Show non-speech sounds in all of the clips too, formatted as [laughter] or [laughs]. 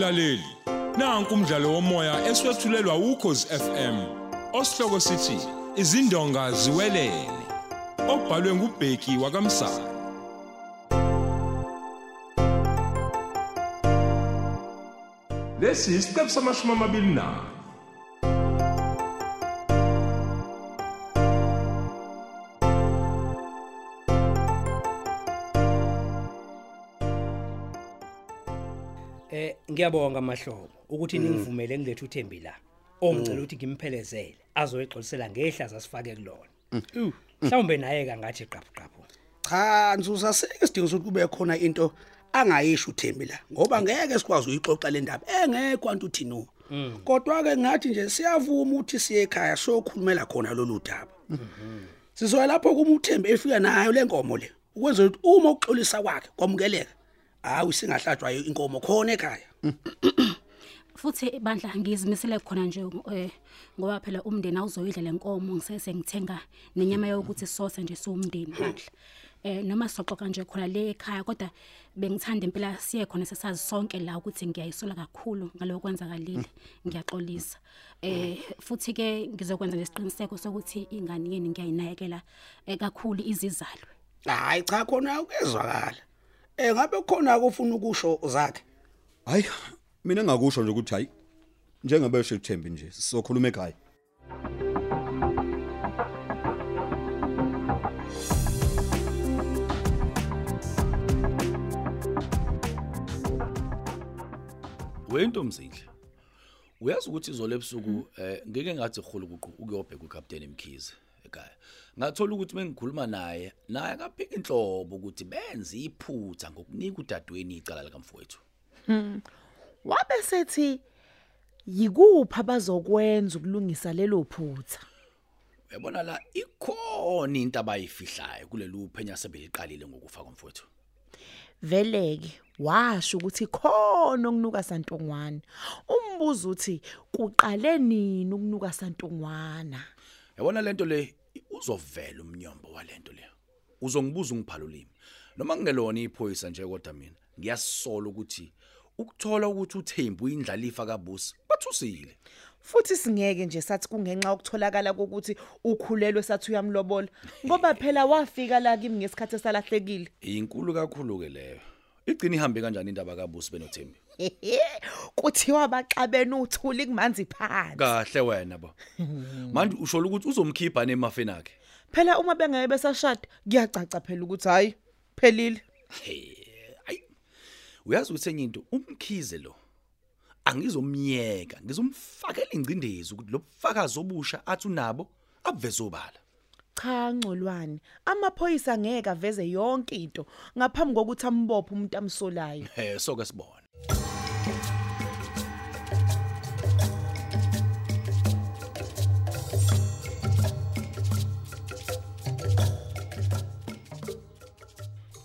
mlaleli nanku umdlalo womoya eswetshulelwa ukhozi FM osihloko sithi izindonga ziwelele. Obhalwe ngubheki wakamsana. Lesi isiqephu samashumi amabili nane Eh ngiyabonga mahlobo ukuthi ningivumele ngilethe uThembi la. Ongicela ukuthi ngimphelezele azoyixolisela ngehlaza sifake kulona. Uh, Mhlawumbe naye kangathi qaphu qaphu. cha nzuza seke sidinga ukuthi kube khona into angayisho uThembi la ngoba ngeke sikwazi uyixoxa le ndaba engekho antu uthino kodwa ke ngathi nje siyavuma ukuthi siye ekhaya sokhulumela khona lolu daba. Sizoya lapho kuma uThembi efika nayo lenkomo le ukwenza ukuthi uma ukuxolisa kwakhe kwamukeleka. Hayi singahlatshwa inkomo khona ekhaya. Futhi bandla ngizimisele khona nje eh, ngoba phela umndeni awuzoyidla lenkomo ngisese ngithenga nenyama yokuthi sose nje siwumndeni bandla. Eh noma soxoxa nje khona le ekhaya kodwa bengithanda impela siye khona sesazi sonke la ukuthi ngiyayisola kakhulu ngaloko kwenzakalile ngiyaxolisa. Eh futhi ke ngizokwenza lesiqiniseko sokuthi ingane yeni ngiyayinakekela eh, kakhulu izizalwe. Hayi cha khona ukezwakala eh ngabe khona akufuna ukusho zakhe Hayi, mina ngakusho nje ukuthi hayi. Njengoba esho uThembi nje, sizokhuluma ekhaya. Wentomzindle. Uyazi ukuthi izolo ebusuku eh ngeke ngathi khulu ukuqhu ukuyobheka uCaptain Mkhize ekhaya. Ngathola ukuthi mengikhuluma naye, naye akaphika inhlobo ukuthi benze iphutha ngokunika udadweni icala likamfowethu. wabe sethi yikuphi abazokwenza ukulungisa lelo phutha Uyabona la ikhona into abayifihlayo kulelu phenya sebeliqalile ngokufa komfowethu. veleke washo ukuthi khona okunuka santongwana umbuzo uthi kuqale nini ukunuka santongwana Yabona lento le uzovela umnyombo walento le. Uzongibuza ungiphala ulimi. Noma kungelona iphoyisa nje kodwa mina ngiyasola ukuthi ukuthola ukuthi uThembu indlalifa kaBusi bathusile. futhi singeke nje sathi kungenxa ukutholakala kokuthi ukhulelwe sathi uyamlobola ngoba phela wafika la kimi ngesikhathi esalahlekile Inkulu kakhulu ke leyo. Igcina ihambe kanjani indaba kaBusi benoThembi? [laughs] kuthiwa baxabene uthuli kumanzi phansi Kahle wena bo. Manje usho ukuthi uzomkhipha nemafeni akhe. phela uma bengeke besashada kuyacaca phela ukuthi hayi phelile Hayi. Uyazi ukuthi enye into umkhize lo angizomyeka ngizomfakela ingcindezi ukuthi lobufakazi obusha athi unabo abuveze obala. Cha ngcolwane amaphoyisa ngeke aveze yonke into ngaphambi kokuthi ambophe umuntu amsolayo Eh soke sibone.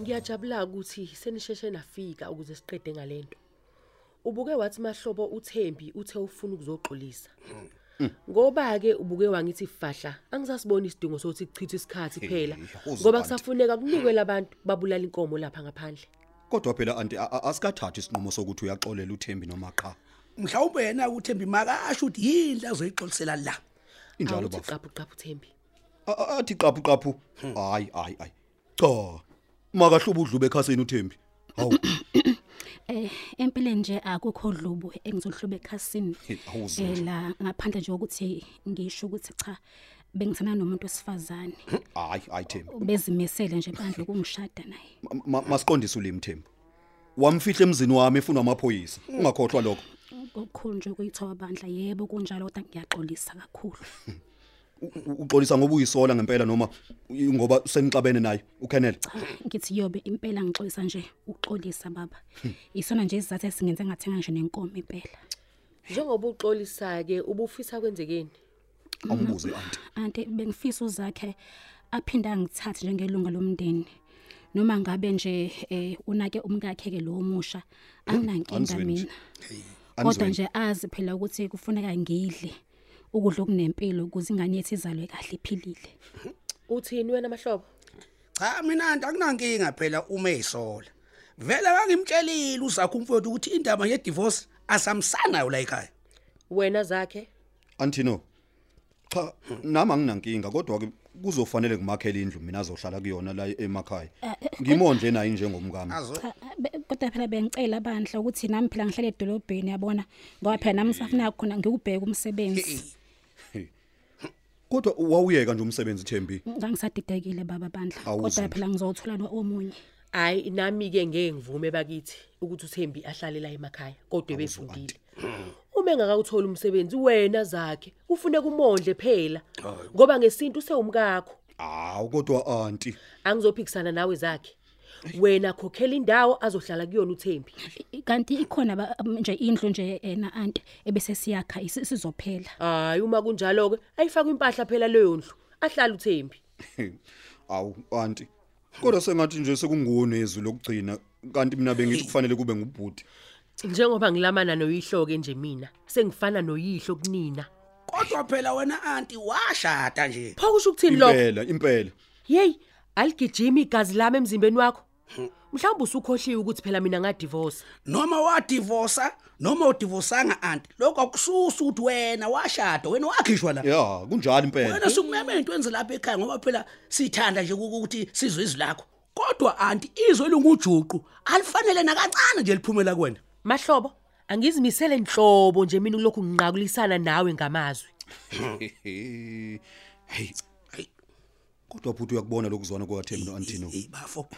Ngiyajabula ukuthi senisheshe nafika ukuze siqede ngalento. Ubuke wathi mahlobo uThembi uthe ufuna ukuzoxolisa. Ngoba ke ubuke wangithi fahla angisasiboni isidingo sokuthi kuchithe isikhathi phela uze ngoba bantu. kusafuneka kunikwe labantu babulala inkomo lapha ngaphandle. Kodwa phela anti a- a- asikathathi isinqumo sokuthi uyaxolela uThembi noma cha. mhlawumbe yena uThembi makasho ukuthi yini azoyixolisela la Injalo Awuthi bafu. qaphu qaphu Thembi. A- a- Athi qaphu qaphu. Hayi, hayi, hayi. Cha. Makahluba udlube ekhasini uThembi. Hawu, Eh empileni nje akukho dlubu engizohlube ekhasini. Hey, awuzwa Eh nje. la ngaphandle nje ukuthi ngisho ukuthi cha bengithana nomuntu wesifazane. hayi, hayi Thembi. Bezimisele nje bandle ukungishada naye. Ma- ma- Masiqondise ulimi Thembi. Wamfihla emzini wami efuna amaphoyisa. Ungakhohlwa lokho. Okukhulu nje ukuyithoba bandla yebo kunjalo kodwa ngiyaxolisa kakhulu. U- u- Uxolisa ngoba uyisola ngempela noma u- ngoba senixabene naye uKenneth. Ngithi yobe impela ngixolisa nje uxolisa baba. Isona nje isizathu esingenze ngathenga nje nenkomo impela. Njengoba uxolisa ke ubufisa kwenzekeni? Awumbuze anti. Ante bengifisa uzakhe aphinda ngithathe njengelunga lomndeni. Noma ngabe nje eh unake umkakhe ke lo musha anginankinga Anizweni nje. mina. Kodwa Anizweni. nje azi phela ukuthi kufuneka ngidle ukudla okunempilo ukuze ingane yethu izalwe kahle iphilile. Uthini wena mahlobo? cha mina akunankinga phela uma eyisola vele akangimtshelile uzakho umfowethu ukuthi indaba ye divorce asamsanayo la ekhaya wena zakhe Antino. Cha, nami anginankinga kodwa ke kuzofanele ngimakhele indlu mina azohlala kuyona la emakhaya. Ngimondle naye njengomkami. Cha, be- kodwa phela bengicela bandla ukuthi nami phela ngihlale edolobheni yabona ngoba phela nami safuna khona ngikubheka umsebenzi Kodwa wawuyeka nje umsebenzi Thembi. ngangisadidekile baba bandla. Kodwa phela ngizothola lo omunye hayi nami ke ngeke ngivume bakithi ukuthi uThembi ahlale la emakhaya kodwa ebefundile. Uma engakawuthola umsebenzi wena zakhe ufune kumondle phela ngoba ngesintu sewumkakho. Hawu kodwa aunty. angizophikisana nawe zakhe. Wena khokhela indawo azohlala kuyona uThembi I- kanti ikhona ba- nje indlu nje ena anti ebese siyakha isi- sizophela hayi uma kunjalo ke ayifaka impahla phela leyo ndlu ahlala uThembi [laughs] Awu aunty. Kodwa sengathi nje sekungone izwi lokugcina kanti mina bengithi kufanele kube ngubhuti. njengoba ngilamana noyihloke nje mina sengifana noyihlo kunina kodwa phela wena anti washada nje pho kusho ukuthini lokho Impela, impela. hey aligijima igazi lami emzimbeni wakho. Mhlawumbe usukhohliwe ukuthi phela mina ngadivorce noma wadivorsa noma udivosanga anti lokho akususa ukuthi wena washada wena wakhishwa la. Ya, kunjalo impela. wena sikumeme into enze lapha ekhaya ngoba phela sithanda nje ukuthi sizwe izwi lakho. Kodwa anti izwe lungujuqu alifanele nakancane nje liphumela kuwena. Mahlobo angizimisele nhlobo nje mina kulokhu nginqakulisana nawe ngamazwi. [laughs] Hey. Hey. Kodwa bhuti uyakubona lokuzwana kwaThembi noAntino. hey bafo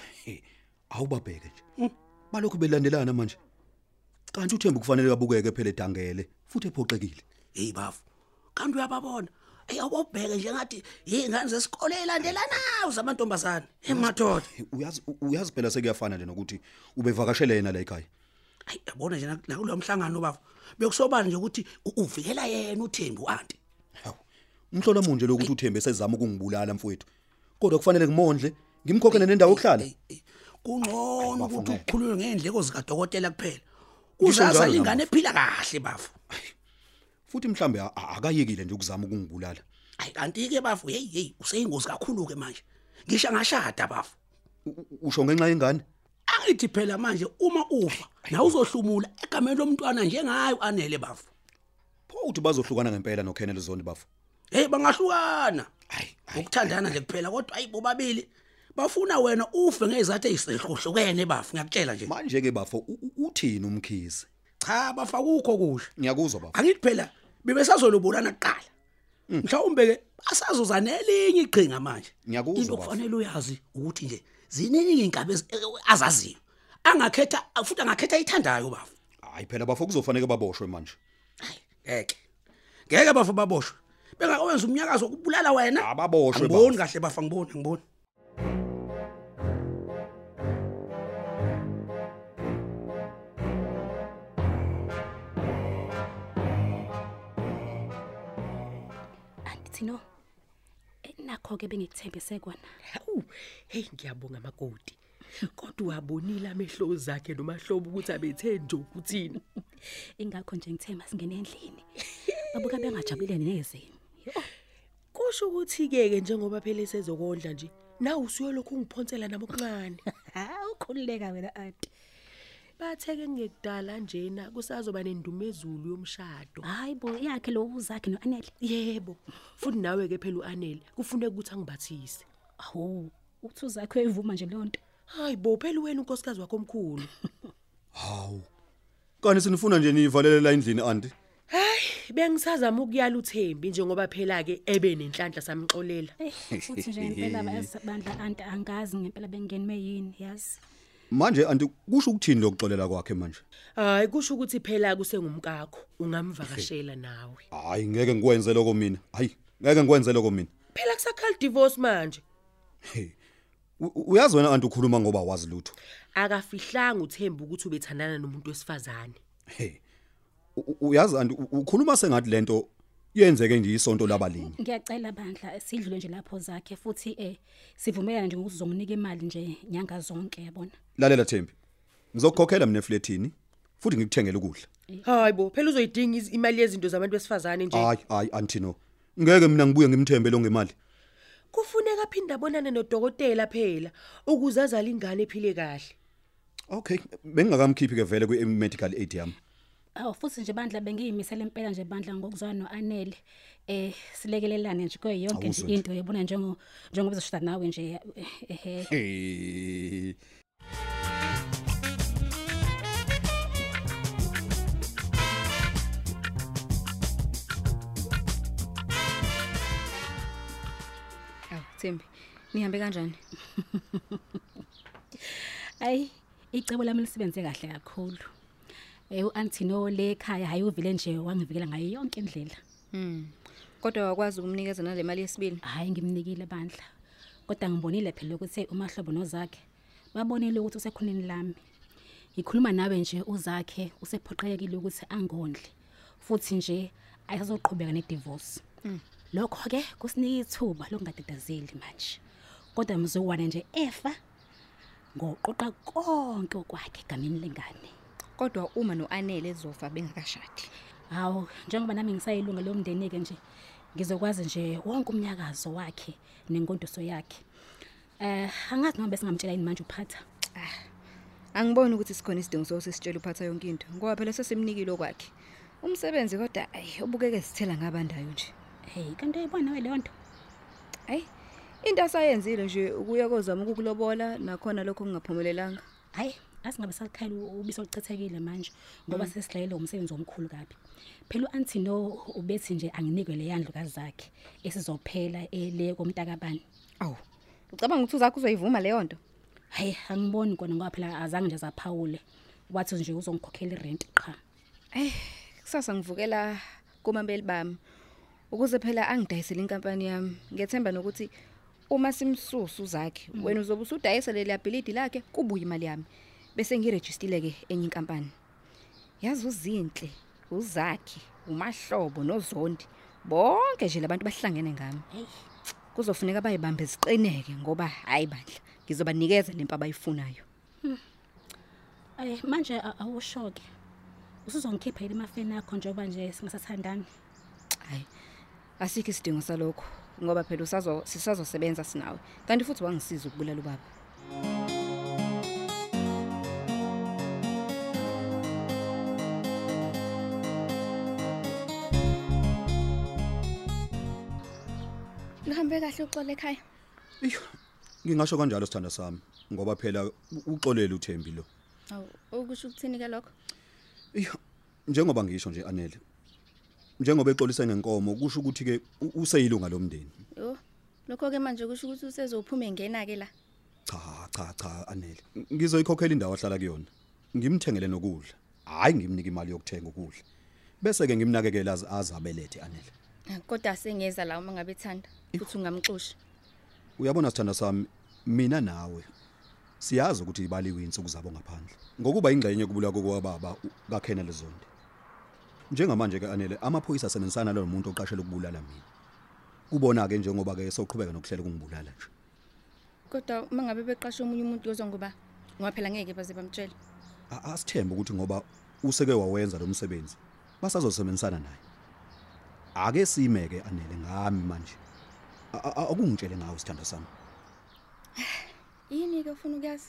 Awubabheke nje. Balokhu belandelana manje. Kanti uThembi kufanele abukeke phela edangele futhi ephoxekile. hey bafo kanti uyababona hey awubheke nje ngathi yingane zesikole elandelanayo zamantombazana emadoda Hey, Uyazi uyazi phela sekuyafana nje nokuthi ubevakashele yena la ekhaya. hayi yabona nje la kulo mhlangano bafo bekusobala nje ukuthi u- uvikela yena uThembi anti Hawu. Umhlola munje lokuthi uThembi esezama ukungibulala mfowethu. Kodwa kufanele ngimondle, ngimkhokhele nendawo yokuhlala. Ey, ey, kungcono bafo, ukuthi ngeke. ukukhulunywe ngendleko zikadokotela kuphela Ngisho uzaza njalo lingane nami. ephila kahle bafo Futhi mhlambe a- a- akayekile nje ukuzama ukungibulala. hayi kanti ke bafo hey hey useyingozi kakhulu ke manje ngisho ngashada bafo U- u- Usho ngenxa yengane? angithi phela manje uma ufa na uzohlumula egameni lomntwana njengayo anele bafo Pho uthi bazohlukana ngempela noKenneth Zondi bafo. Hey bangahlukana. Hayi ukuthandana nje kuphela kodwa hayi bobabili bafuna wena ufe ngezathu ezihluhlukene bafo ngiyakutshela nje. Manje ke bafo u- u- uthini umkhize? cha bafa kukho kusho Ngiyakuzwa bafo. angithi phela bebesazolobulana kuqala. Mhlawumbe ke basazoza nelinye iqhinga manje. Ngiyakuzwa, into bafo. kufanele uyazi ukuthi nje ziningi inkabe ezi- eh, azaziyo. Angakhetha futhi angakhetha ithandayo bafo. Hayi phela bafo kuzofanele baboshwe manje. hayi ngeke. Ngeke bafo baboshwe. Bengawenza umnyakazo wokubulala wena. Ababoshwe ngiboni bafo. kahle bafa ngiboni ngiboni andithi no eh, nakho ke bengikuthembise kona. Hawu hey ngiyabonga makoti kodwa wabonile amehlo zakhe nomahlobo ukuthi abethe nje ukuthini ingakho nje ngithe masingene endlini. Babuka bengajabulile neze. Yo, kusho ukuthi ke ke njengoba phela esezokondla nje nawe usuyolokhu ungiphonsela nami okuncane [laughs] ha ukhululeka wena anti batheke ngekudala njena kusazoba nendumezulu yomshado. Hayi bo yakhe lo uzakhe noanele yebo futhi nawe ke phela uanele kufuneka ukuthi angibathise. Awu uthi uzakhe uyivuma nje leyo nto. Hayi bo phela wena unkosikazi wakho omkhulu. [laughs] Hawu. Kanti sinifuna nje nivalele la endlini anti. Hayi bengisazama ukuyala uThembi njengoba phela ke ebe nenhlanhla samxolela futhi nje impela [laughs] bayasibandla anti angazi ngempela bengenwe yini yazi Manje anti kusho ukuthini lokuxolela kwakhe manje? hayi kusho ukuthi phela kusengumkakho ungamvakashela nawe Hayi ngeke ngikwenze lokho mina. Hayi, ngeke ngikwenze lokho mina. phela kusakhala divorce manje Hey. U- u- Uyazi wena anti ukhuluma ngoba wazi lutho. akafihlanga uThembi ukuthi ubethandana nomuntu wesifazane Hey. U- u- Uyazi anti u- ukhuluma sengathi lento yenzeke nje isonto labalingi. ngiyacela bandla sidlule nje lapho zakhe futhi eh sivumelana nje ukuthi uzonginika imali nje nyanga zonke yabona Lalela Thembi. Ngizokukhokhela mina efletini futhi ngikuthengele ukudla. hayi bo phela uzoyidinga iz- imali yezinto zabantu besifazane nje Hayi, hayi anti no. Ngeke mina ngibuye ngimthembe lo ngemali. kufuneka aphinda abonane nodokotela phela ukuze azale ingane ephile kahle Okay, bengingakamkhiphi ke vele kwi medical aid yami. Awu futhi nje bandla bengiyimisela impela nje bandla ngokuzwana noanele. Eh silekelelane nje kuyo yonke nje Awuzwe nje. into yabona njengo njengoba uzoshada nawe nje ehe. hey Awu Thembi, nihambe kanjani? [laughs] Ay icebo lami lisebenze kahle kakhulu. Eh uAntino le ekhaya hayi uvile nje wangivikela ngayo yonke indlela. Mm. Kodwa wakwazi ukumnikeza nale mali yesibili. Hayi ngimnikile bandla. Kodwa ngibonile phela ukuthi umahlobo nozakhe babonile ukuthi usekhoneni lami. Ngikhuluma nawe nje uzakhe usephoqelekile ukuthi angondle. Futhi nje ayisazoqhubeka nedivorce. Lokho ke kusinika ithuba lokungadedazeli manje. Kodwa mzowana nje efa ngoqoqa konke okwakhe gameni lengane. Kodwa uma noanele ezofa bengakashadi. Hawu njengoba nami ngisayilunga lomndeni ke nje ngizokwazi nje wonke umnyakazo wakhe nenkondiso yakhe. Eh angazi noma bese ngamtshela yini manje uphatha. Angiboni ukuthi sikhona isidingo sosisitshela uphatha yonke into. Ngoba phela sesimnikile okwakhe. Umsebenzi kodwa ayi ubukeke sithela ngabandayo nje. Hey kanti uyibona we leyo nto? Ayi into asayenzile nje ukuya kozama ukukulobola nakhona lokho kungaphumelelanga. Hayi asingabe sakhayela ubiso licethekile manje ngoba sesilayele umsebenzi omkhulu kabi. Phela uAntino ubethi nje anginikwe le yandlu kazakhe esizophela ele komntakabani. Awu. Ucabanga ukuthi uzakho uzoyivuma leyo nto? Hayi angiboni kona ngoba phela azange nje zaphawule. Wathi nje uzongikhokhela irent qha. Eh kusasa ngivukela kumambeli bami ukuze phela angidayisele inkampani yami. Ngiyethemba nokuthi uma simsusu zakhe wena uzobe usudayisa le liability lakhe kubuye imali yami. Bese ngirejistile ke enye inkampani. Yazi uzinhle, uzakhe, umahlobo nozondi. Bonke nje labantu bahlangene ngami. Hey Kuzofuneka bayibambe ziqineke ngoba hayi bandla ngizobanikeza lempa abayifunayo. Ay manje a- awushoke. Usuzongikhipha ile mafeni akho njengoba nje singasathandani. Hayi. Asikho isidingo salokho ngoba phela usazo sisazosebenza sinawe. Kanti futhi wangisiza ukubulala ubaba. Nihambe kahle uxole ekhaya. iyo ngingasho kanjalo sithanda sami ngoba phela u- uxolele uThembi lo Awu, okusho ukuthini ke lokho? iyo njengoba ngisho nje anele njengoba exolise ngenkomo kusho ukuthi ke u- useyilunga lomndeni Yo. Lokho ke manje kusho ukuthi usezophuma engena ke la. cha cha cha anele ngizoyikhokhela indawo ahlala kuyona ngimthengele nokudla hayi ngimnika imali yokuthenga ukudla bese ke ngimnakekela aze azabelethe anele Kodwa sengeza la uma ngabe ethanda futhi ungamxoshi. uyabona sithanda sami mina nawe siyazi ukuthi ibaliwe insuku zabo ngaphandle. Ngokuba ingxenye kubula kokwababa kakhena lezonde njengamanje ke anele amaphoyisa asebenzisana lo muntu oqashela ukubulala mina. Kubona ke njengoba ke soqhubeka nokuhlela ukungibulala nje. Kodwa uma ngabe beqasha omunye umuntu yozwa ngoba ngoba phela ngeke baze bamtshele. A- asithembe ukuthi ngoba useke wawenza lo msebenzi basazosebenzisana naye. Ake simeke anele ngami manje A- a- akungitshele ngawo sithanda sami Yini ke ufuna ukuyazi?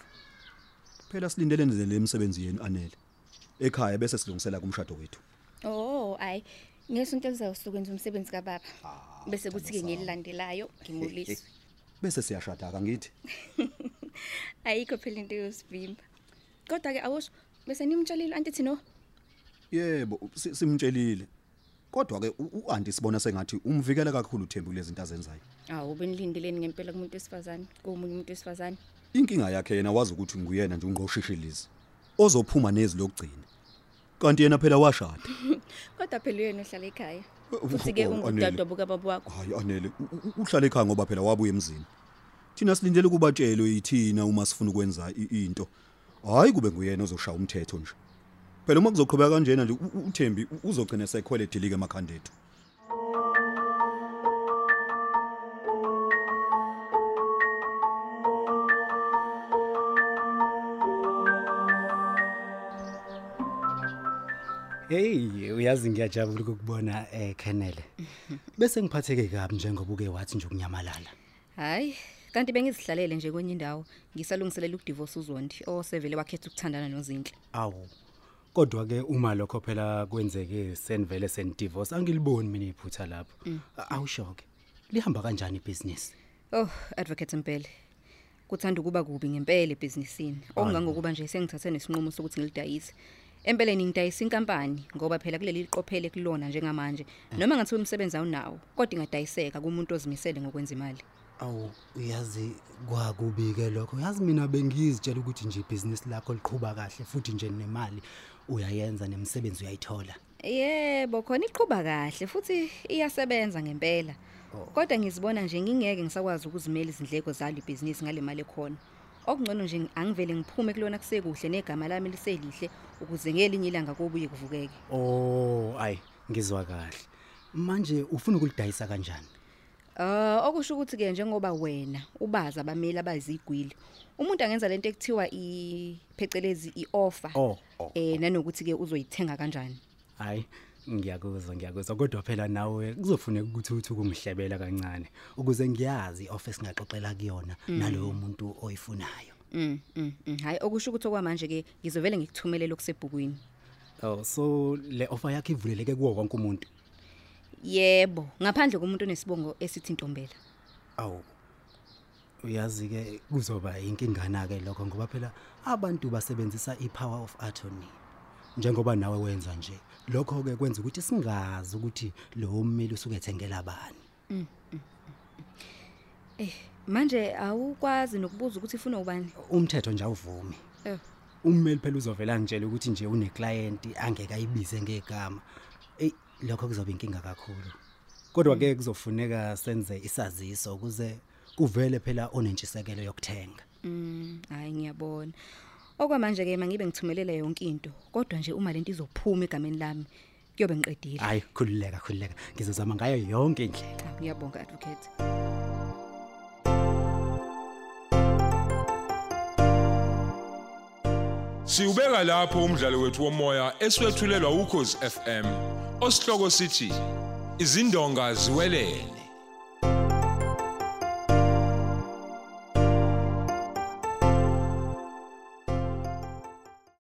phela silindele nje le misebenzi yenu anele ekhaya bese silungisela kumshado wethu Oh, ayi. Ngesonto elizayo sokwenza umsebenzi kababa. Bese kuthi ke ngelilandelayo ngimuliswe. [laughs] bese siyashada akangithi [laughs] Ayikho phela into yosivimba. Kodwa ke awusho bese nimtshelile anti thino yebo si- simtshelile kodwa ke u- u-anti sibona sengathi umvikela kakhulu uThembi kulezi zinto azenzayo Awu benilindeleni ngempela kumuntu wesifazane, komunye umuntu wesifazane. inkinga yakhe yena wazi ukuthi nguyena nje ungqoshishilizi ozophuma nezi lokugcina kanti yena phela washada [laughs] Kodwa phela uyena ohlala ekhaya. Futhi ke Oh, ungudadwa buka baba wakho. hayi anele u- u- uhlala ekhaya ngoba phela wabuya emzini thina silindele kubatshelwe yithina uma sifuna ukwenza i- into hayi kube nguyena ozoshaya umthetho nje phela uma kuzoqhubeka kanjena nje u- u- uThembi u- uzogcina sekhwele dilike emakhanda ethu Hey uyazi ngiyajabula ukukubona eh Kenele. [laughs] Bese ngiphatheke kabi njengoba uke wathi nje ukunyamalala. Hayi, kanti bengizihlalele nje kwenye indawo, ngisalungiselela ukudivorce uZondi osevele wakhetha ukuthandana nozinhle. Awu. Kodwa ke uma lokho phela kwenzeke senivele senidivorce angiliboni mina iphutha lapho A- awushoke lihamba kanjani ibhizinisi Oh, advocate Mpele. Kuthanda ukuba kubi ngempela ebhizinisini. Okungangokuba nje sengithathe nesinqumo sokuthi ngilidayise. Empeleni ngidayisa inkampani ngoba phela kuleli liqophele kulona njengamanje. Noma ngathi umsebenzi awunawo, kodwa ingadayiseka kumuntu ozimisele ngokwenza imali. awu uyazi kwakubi ke lokho yazi mina bengizitshela ukuthi nje ibhizinisi lakho liqhubha kahle futhi nje nemali uyayenza nemsebenzi uyayithola Yebo, khona iqhubha kahle futhi iyasebenza ngempela. Kodwa ngizibona nje ngingeke ngisakwazi ukuzimela izindleko zalo ibhizinisi ngale mali ekhona. Okungcono nje angivele ngiphume kulona kusekuhle negama lami liselihle ukuze ngelinye ilanga kobuye kuvukeke. oh ayi ngizwa kahle manje ufuna ukulidayisa kanjani Ah, okusho ukuthi ke njengoba wena ubaza abameli abazigwili. Umuntu angenza lento ekuthiwa iphecelezi ioffer. Oh, oh, Eh nanokuthi ke uzoyithenga kanjani? hayi ngiyakuzwa ngiyakuzwa kodwa phela nawe kuzofuneka ukuthi uthi ukungihlebela kancane ukuze ngiyazi office ngaxoxela kuyona naloyo muntu oyifunayo Mm, mm, mm. Hayi okusho ukuthi okwamanje ke ngizovele ngikuthumelele okusebhukwini. oh so le offer yakhe ivuleleke kuwo wonke umuntu Yebo, ngaphandle komuntu onesibongo esithi Ntombela. awu uyazi ke kuzoba inkingana ke lokho ngoba phela abantu basebenzisa ipower of attorney njengoba nawe wenza nje lokho ke kwenza ukuthi singazi ukuthi lo mmeli usuke ethengela bani Eh, manje awukwazi nokubuza ukuthi ufuna ubani? umthetho nje awuvumi Eh. ummeli phela uzovela ngitshela ukuthi nje une client angeke ayibize ngegama ey lokho kuzoba inkinga kakhulu kodwa ke kuzofuneka senze isaziso ukuze kuvele phela onentshisekelo yokuthenga Mm, hayi ngiyabona. Okwamanje ke mangibe ngithumelela yonke into, kodwa nje uma lento izophuma egameni lami, kuyobe ngiqedile. hayi khulileka khulileka ngizozama ngayo yonke indlela Cha, Ngiyabonga advocate. Siubeka lapho umdlalo wethu womoya eswetshulelwa ukhozi FM. Osihloko sithi izindonga ziwelele.